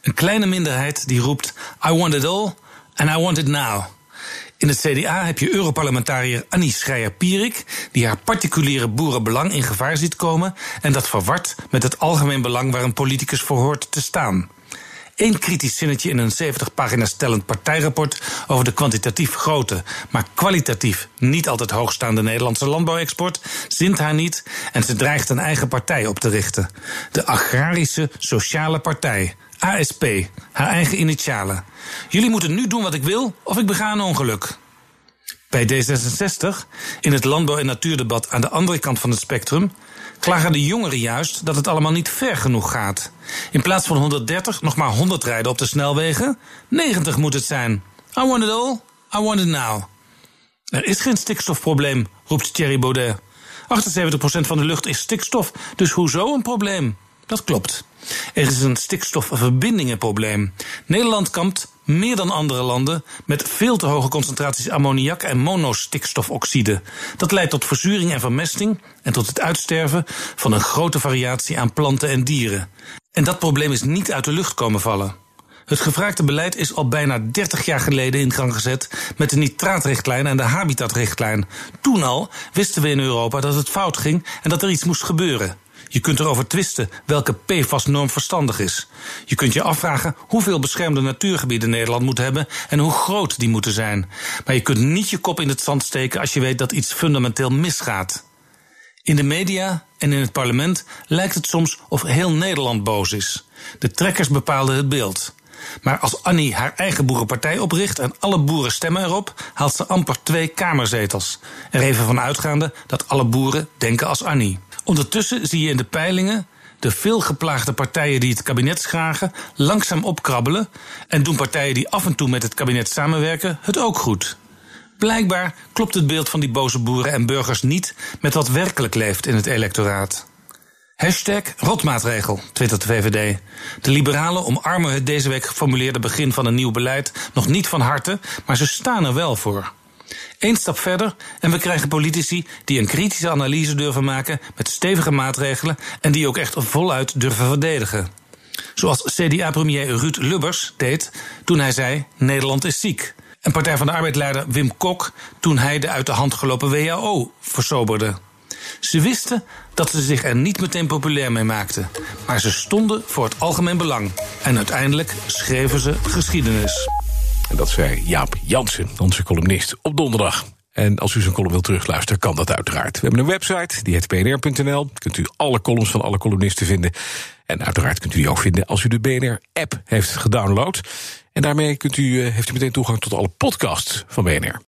Een kleine minderheid die roept: I want it all and I want it now. In het CDA heb je Europarlementariër Annie Schreier-Pierik, die haar particuliere boerenbelang in gevaar ziet komen en dat verward met het algemeen belang waar een politicus voor hoort te staan. Eén kritisch zinnetje in een 70 pagina's tellend partijrapport over de kwantitatief grote, maar kwalitatief niet altijd hoogstaande Nederlandse landbouwexport zint haar niet en ze dreigt een eigen partij op te richten. De Agrarische Sociale Partij, ASP, haar eigen initialen. Jullie moeten nu doen wat ik wil of ik bega een ongeluk. Bij D66, in het landbouw- en natuurdebat aan de andere kant van het spectrum, klagen de jongeren juist dat het allemaal niet ver genoeg gaat. In plaats van 130 nog maar 100 rijden op de snelwegen, 90 moet het zijn. I want it all, I want it now. Er is geen stikstofprobleem, roept Thierry Baudet. 78% van de lucht is stikstof, dus hoezo een probleem? Dat klopt. Er is een stikstofverbindingenprobleem. Nederland kampt, meer dan andere landen, met veel te hoge concentraties ammoniak en monostikstofoxide. Dat leidt tot verzuring en vermesting en tot het uitsterven van een grote variatie aan planten en dieren. En dat probleem is niet uit de lucht komen vallen. Het gevraagde beleid is al bijna 30 jaar geleden in gang gezet met de nitraatrichtlijn en de habitatrichtlijn. Toen al wisten we in Europa dat het fout ging en dat er iets moest gebeuren. Je kunt erover twisten welke PFAS-norm verstandig is. Je kunt je afvragen hoeveel beschermde natuurgebieden Nederland moet hebben en hoe groot die moeten zijn. Maar je kunt niet je kop in het zand steken als je weet dat iets fundamenteel misgaat. In de media en in het parlement lijkt het soms of heel Nederland boos is. De trekkers bepaalden het beeld. Maar als Annie haar eigen boerenpartij opricht en alle boeren stemmen erop, haalt ze amper twee kamerzetels. Er even van uitgaande dat alle boeren denken als Annie. Ondertussen zie je in de peilingen de veelgeplaagde partijen die het kabinet schragen langzaam opkrabbelen en doen partijen die af en toe met het kabinet samenwerken het ook goed. Blijkbaar klopt het beeld van die boze boeren en burgers niet met wat werkelijk leeft in het electoraat. Hashtag rotmaatregel, twittert de VVD. De liberalen omarmen het deze week geformuleerde begin van een nieuw beleid nog niet van harte, maar ze staan er wel voor. Eén stap verder en we krijgen politici die een kritische analyse durven maken met stevige maatregelen en die ook echt voluit durven verdedigen. Zoals CDA-premier Ruud Lubbers deed toen hij zei: Nederland is ziek. En Partij van de Arbeid-leider Wim Kok toen hij de uit de hand gelopen WHO versoberde. Ze wisten dat ze zich er niet meteen populair mee maakten, maar ze stonden voor het algemeen belang. En uiteindelijk schreven ze geschiedenis. En dat zei Jaap Jansen, onze columnist, op donderdag. En als u zijn column wilt terugluisteren, kan dat uiteraard. We hebben een website, die heet pnr.nl. Kunt u alle columns van alle columnisten vinden. En uiteraard kunt u die ook vinden als u de BNR-app heeft gedownload. En daarmee kunt u, eh, heeft u meteen toegang tot alle podcasts van BNR.